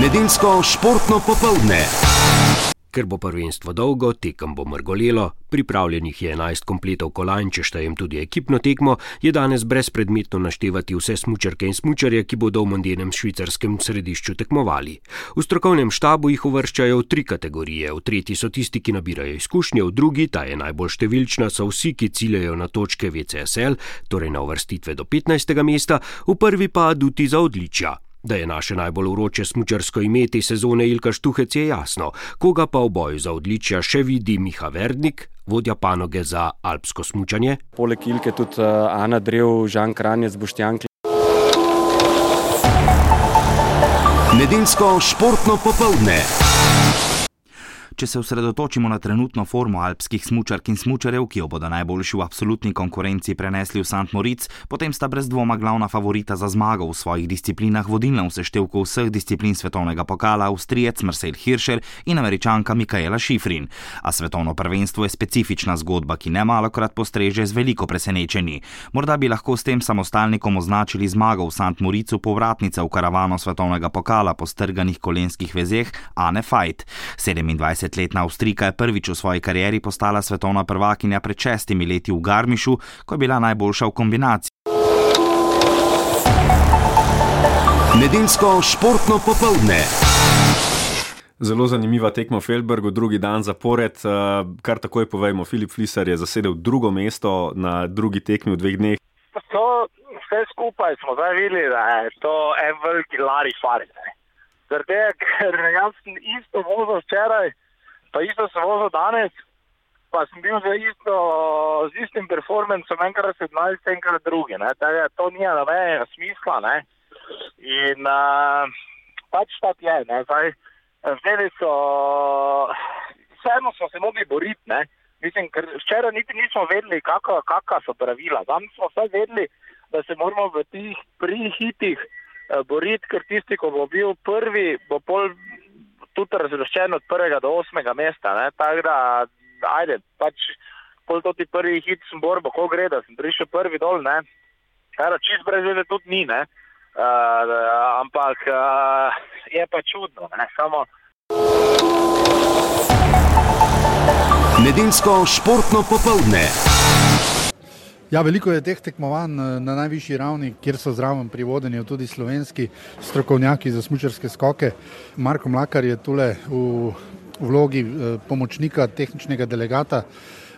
Nedeljsko športno popoldne. Ker bo prvenstvo dolgo, tekem bo mrgolelo, pripravljenih je 11 kompletov kolajn, če štejem tudi ekipno tekmo, je danes brezpredmetno naštevati vse smučarke in smučarje, ki bodo v mondjenem švicarskem središču tekmovali. V strokovnem štabu jih uvrščajo v tri kategorije: v tretji so tisti, ki nabirajo izkušnje, v drugi, ta je najbolj številčna, so vsi, ki ciljajo na točke VCSL, torej na uvrstitve do 15. mesta, v prvi pa aduti za odličja. Da je naše najbolj vroče smučarsko ime te sezone Ilka Štuhec je jasno, koga pa v boju za odličja še vidi Miha Verdnik, vodja panoge za alpsko smučanje. Poleg Ilke tudi uh, Ana Drev, Žan Kranjec, Boštjank. Nedeljsko športno popoldne. Če se osredotočimo na trenutno formo alpskih smučark in smučarev, ki jo bodo najboljši v absolutni konkurenci prenesli v St. Moritz, potem sta brez dvoma glavna favorita za zmago v svojih disciplinah vodilna v seštevku vseh disciplin svetovnega pokala Avstrijec Marcel Hirscher in američanka Mikaela Šifrin. A svetovno prvenstvo je specifična zgodba, ki ne malokrat postreže z veliko presenečenji. Morda bi lahko s tem samostalnikom označili zmago v St. Moritzu povratnica v karavano svetovnega pokala po strganih kolenskih vezeh Anne Fajt. 20-letna Avstrika je prvič v svoji karieri postala svetovna prvakinja pred šestimi leti v Garmišu, ko je bila najboljša v kombinaciji. Nedeljsko športno popoldne. Zelo zanimiva tekma v Feldbergu, drugi dan zapored. Eh, kar takoj povejmo, Filip Flisar je zasedel drugo mesto na drugi tekmi v dveh dneh. To vse skupaj smo zdaj videli, da je to en veliki lari faric. Zaradi tega, ker jaz sem isto vozil včeraj, pa isto sem vozil danes, pa sem bil za isto, z istim performancem, enkrat 17, enkrat drugi. Tega, to ni nobenega smisla. Ne? In uh, pač ta je, zdaj zdaj so, vseeno smo se mogli boriti. Ne? Mislim, ker včeraj niti nismo vedeli, kakšna so pravila. Danes smo vse vedeli, da se moramo v teh prihitih uh, boriti, ker tisti, ko bo bil prvi, bo pol tudi razvrščen od prvega do osmega mesta. Tako da, ajde, pač pol to ti prvi hit sem borbo, ko gre, da sem prišel prvi dol, ne. Kar čist brez veze tudi ni, ne. Uh, ampak uh, je pa čudno, ne. Samo. Nedeljsko športno popoldne. Ja, veliko je teh tekmovanj eh, na najvišji ravni, kjer so zraven pri vodenju tudi slovenski strokovnjaki za smučarske skoke. Marko Mlakar je tule v vlogi eh, pomočnika tehničnega delegata.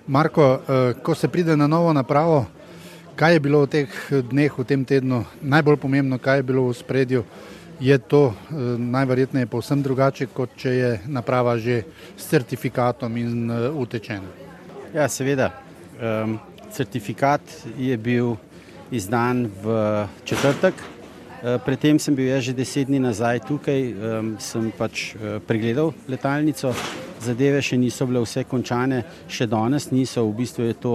Marko, eh, ko se pride na novo napravo, kaj je bilo v teh dneh, v tem tednu najbolj pomembno, kaj je bilo v spredju? Je to najverjetneje povsem drugače, kot če je naprava že s certifikatom in utečena? Ja, seveda. Um, certifikat je bil izdan v četrtek. Eh, predtem sem bil že deset dni nazaj tukaj, sem pač eh, pregledal letalnico, zadeve še niso bile vse končane, še danes niso, v bistvu je to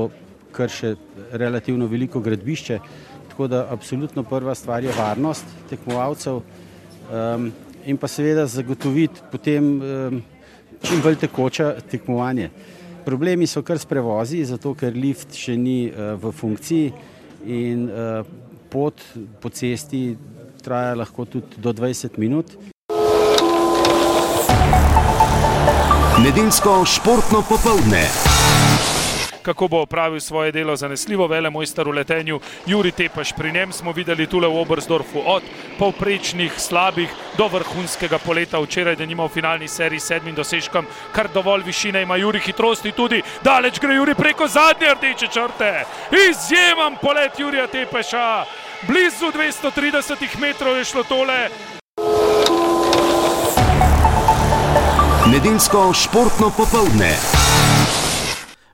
kar še relativno veliko gradbišče, tako da absolutno prva stvar je varnost tekmovalcev in pa seveda zagotoviti potem čim bolj tekoče tekmovanje. Problemi so kar s prevozi, zato ker lift še ni uh, v funkciji in uh, pot po cesti traja lahko tudi do 20 minut. Nedeljsko športno popoldne kako bo opravil svoje delo zanesljivo, vele mojster v letenju Juri Tepaš. Pri njem smo videli tule v Obersdorfu od povprečnih slabih do vrhunskega poleta včeraj, da nima v finalni seriji sedmim dosežkom, kar dovolj višine ima Juri hitrosti tudi, daleč gre Juri preko zadnje rdeče črte. Izjemen polet Jurija Tepaša, blizu 230 metrov je šlo tole. Nedeljsko športno popoldne.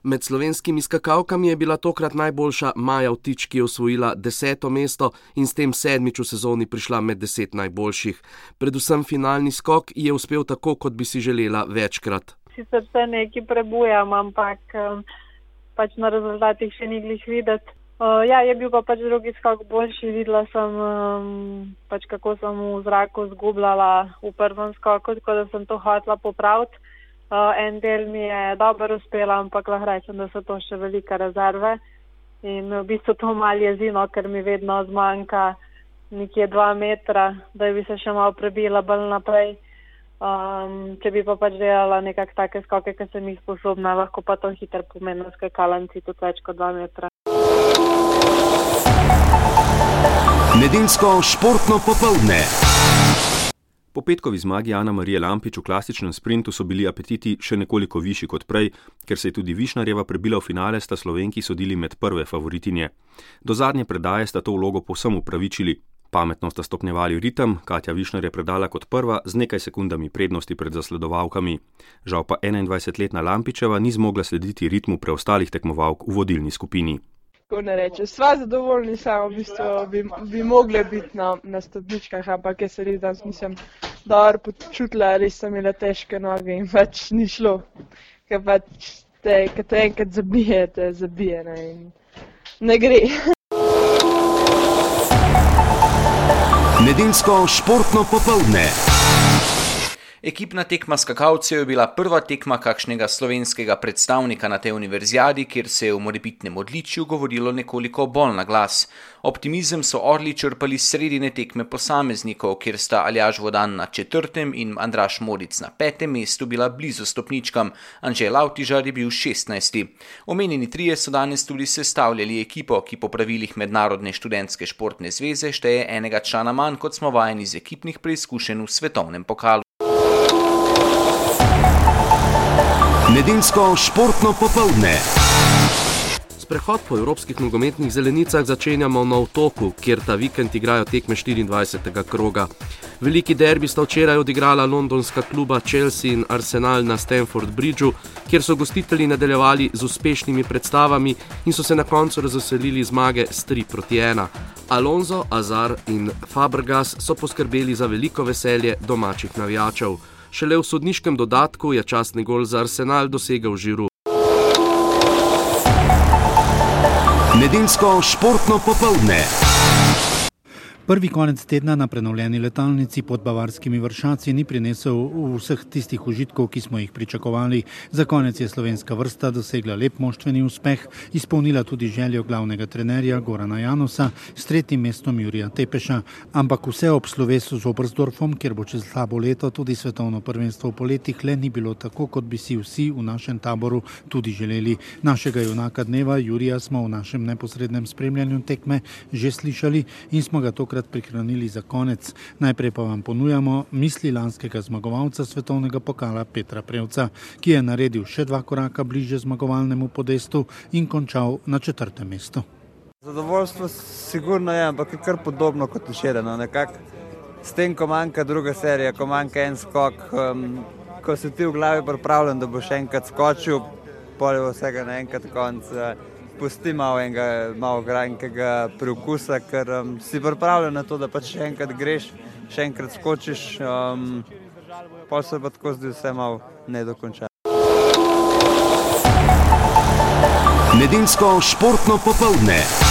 Med slovenskimi skakalkami je bila tokrat najboljša Maja Vtič, ki je osvojila deseto mesto in s tem sedmič v sezoni prišla med deset najboljših. Predvsem finalni skok je uspel tako, kot bi si želela večkrat. Sicer se nekaj prebujam, ampak pač na rezultatih še ni glih videti. Uh, ja, je bil pa pač drugi skok boljši. Videla sem, um, pač kako sem v zraku zgubljala v prvem skoku, tako da sem to hotela popraviti. Uh, en del mi je dobro uspel, ampak lahko rečem, da so to še velike rezerve. In v bistvu to malo jezino, ker mi vedno zmanjka nekje dva metra, da bi se še malo prebila bolj naprej. Um, če bi pa pač delala nekak take skoke, ki sem jih sposobna, lahko pa to hiter pomeni na skakalnici tudi več kot dva metra. Nedeljsko športno popoldne. Po petkovi zmagi Ana Marije Lampič v klasičnem sprintu so bili apetiti še nekoliko višji kot prej, ker se je tudi Višnarjeva prebila v finale, sta slovenki sodili med prve favoritinje. Do zadnje predaje sta to vlogo povsem upravičili. Pametno sta stopnjevali ritem, Katja Višnar je predala kot prva z nekaj sekundami prednosti pred zasledovalkami. Žal pa 21-letna Lampičeva ni zmogla slediti ritmu preostalih tekmovalk v vodilni skupini. Tako ne reče, sva zadovoljni, samo v bistvu bi, bi mogli biti na, na stopničkah, ampak jaz se res danes nisem dobro počutila, res sem imela težke noge in pač ni šlo. Ker pač te, kad te enkrat zabije, te zabije ne, in ne gre. Nedeljsko športno popoldne. Ekipna tekma skakalcev je bila prva tekma kakšnega slovenskega predstavnika na tej univerzijadi, kjer se je v morebitnem odličju govorilo nekoliko bolj na glas. Optimizem so orli črpali sredine tekme posameznikov, kjer sta Aljaž Vodan na četrtem in Andraš Moric na petem mestu bila blizu stopničkam, Anžel Lautižar je bil šestnajsti. Omenjeni trije so danes tudi sestavljali ekipo, ki po pravilih Mednarodne študentske športne zveze šteje enega člana manj, kot smo vajeni iz ekipnih preizkušenj v svetovnem pokalu. Nedeljsko športno popoldne. Sprehod po evropskih nogometnih zelenicah začenjamo na otoku, kjer ta vikend igrajo tekme 24. kroga. Veliki derbi sta včeraj odigrala londonska kluba Chelsea in Arsenal na Stamford Bridgeu, kjer so gostitelji nadaljevali z uspešnimi predstavami in so se na koncu razveselili zmage s 3 proti 1. Alonso, Azar in Fabregas so poskrbeli za veliko veselje domačih navijačev. Šele v sodniškem dodatku je častni gol za Arsenal dosegel Žiru. Nedeljsko športno popoldne. Prvi konec tedna na prenovljeni letalnici pod bavarskimi vršaci ni prinesel vseh tistih užitkov, ki smo jih pričakovali. Za konec je slovenska vrsta dosegla lep moštveni uspeh, izpolnila tudi željo glavnega trenerja Gorana Janosa s tretjim mestom Jurija Tepeša, ampak vse ob slovesu z Obrzdorfom, kjer bo čez slabo leto tudi svetovno prvenstvo v poletih, le ni bilo tako, kot bi si vsi v našem taboru tudi želeli. Našega junaka dneva Jurija smo v našem neposrednem spremljanju tekme že slišali in smo ga tokrat tokrat prihranili za konec. Najprej pa vam ponujamo misli lanskega zmagovalca svetovnega pokala Petra Prevca, ki je naredil še dva koraka bliže zmagovalnemu podestu in končal na četrtem mestu. Zadovoljstvo sigurno je, ampak je kar podobno kot včeraj. No, s tem, ko manjka druga serija, ko manjka en skok, um, ko si ti v glavi pripravljen, da boš enkrat skočil, polje vsega naenkrat konc. Uh, pusti malo enega malo granjkega preukusa, ker um, si pripravljen na to, da pač še enkrat greš, še enkrat skočiš, um, pa se pa tako zdi vse malo nedokončano. Nedeljsko športno popoldne.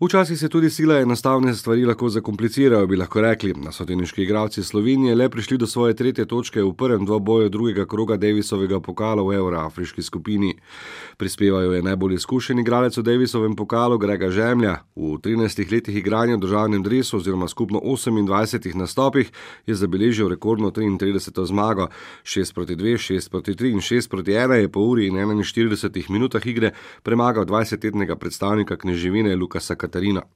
Včasih se tudi sila enostavne stvari lahko zakomplicirajo, bi lahko rekli. Nasoteniški igralci Slovenije le prišli do svoje tretje točke v prvem dvoboju drugega kroga Davisovega pokala v Euroafriški skupini. Prispevajo je najbolj izkušen igralec v Davisovem pokalu Grega Žemlja. V 13 letih igranja v državnem dresu oziroma skupno 28 nastopih je zabeležil rekordno 33 zmago. 6 proti 2, 6 proti 3 in 6 proti 1 je po uri in 41 minutah igre premagal 20-letnega predstavnika kneževine Lukasa Katarina. Katarina.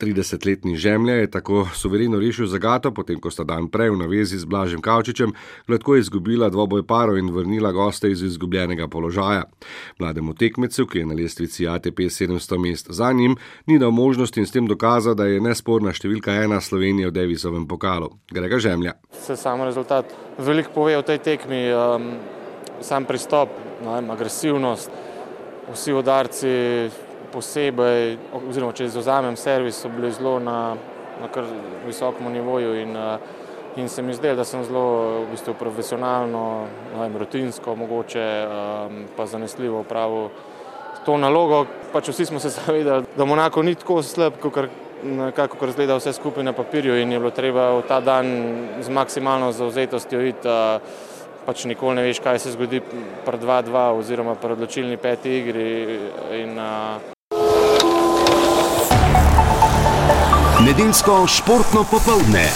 30-letni žemlja je tako suvereno rešil zagato, potem ko sta dan prej v navezi z Blažem Kavčičem gladko izgubila dvoboj parov in vrnila goste iz izgubljenega položaja. Mlademu tekmecu, ki je na lestvici ATP 700 mest za njim, ni dal možnosti in s tem dokazal, da je nesporna številka ena Slovenije v Devisovem pokalu. Grega žemlja. Se samo rezultat veliko pove o tej tekmi, um, sam pristop, vem, agresivnost, vsi udarci posebej, oziroma če izuzamem servis, so bili zelo na, na kar visokem nivoju in, eh, in se mi zdelo, da sem zelo v bistvu profesionalno, vem, rutinsko, mogoče um, pa zanesljivo upravil to nalogo. Pač vsi smo se zavedali, da Monako ni tako slab, kako kar zgleda vse skupaj na papirju in je bilo treba v ta dan z maksimalno zauzetostjo iti. Uh, pač nikoli ne veš, kaj se zgodi pri 2-2 oziroma pri odločilni peti igri. In, uh, Nedeljsko športno popoldne.